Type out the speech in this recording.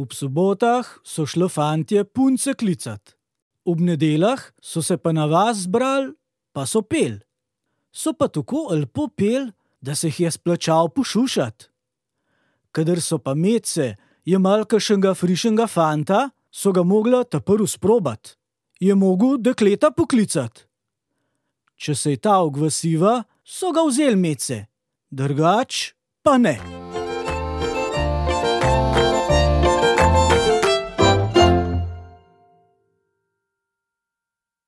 Ob sobotah so šlo fantje punce klicat, ob nedeljah so se pa na vas zbral, pa so pel. So pa tako lepo pel, da se jih je splačal pošušat. Kadar so pa medse, je malkašnega frišnega fanta, so ga mogla ta prvo sprobat, je mogel dekleta poklicat. Če se je ta ogvasiva, so ga vzeli medse, drugač pa ne.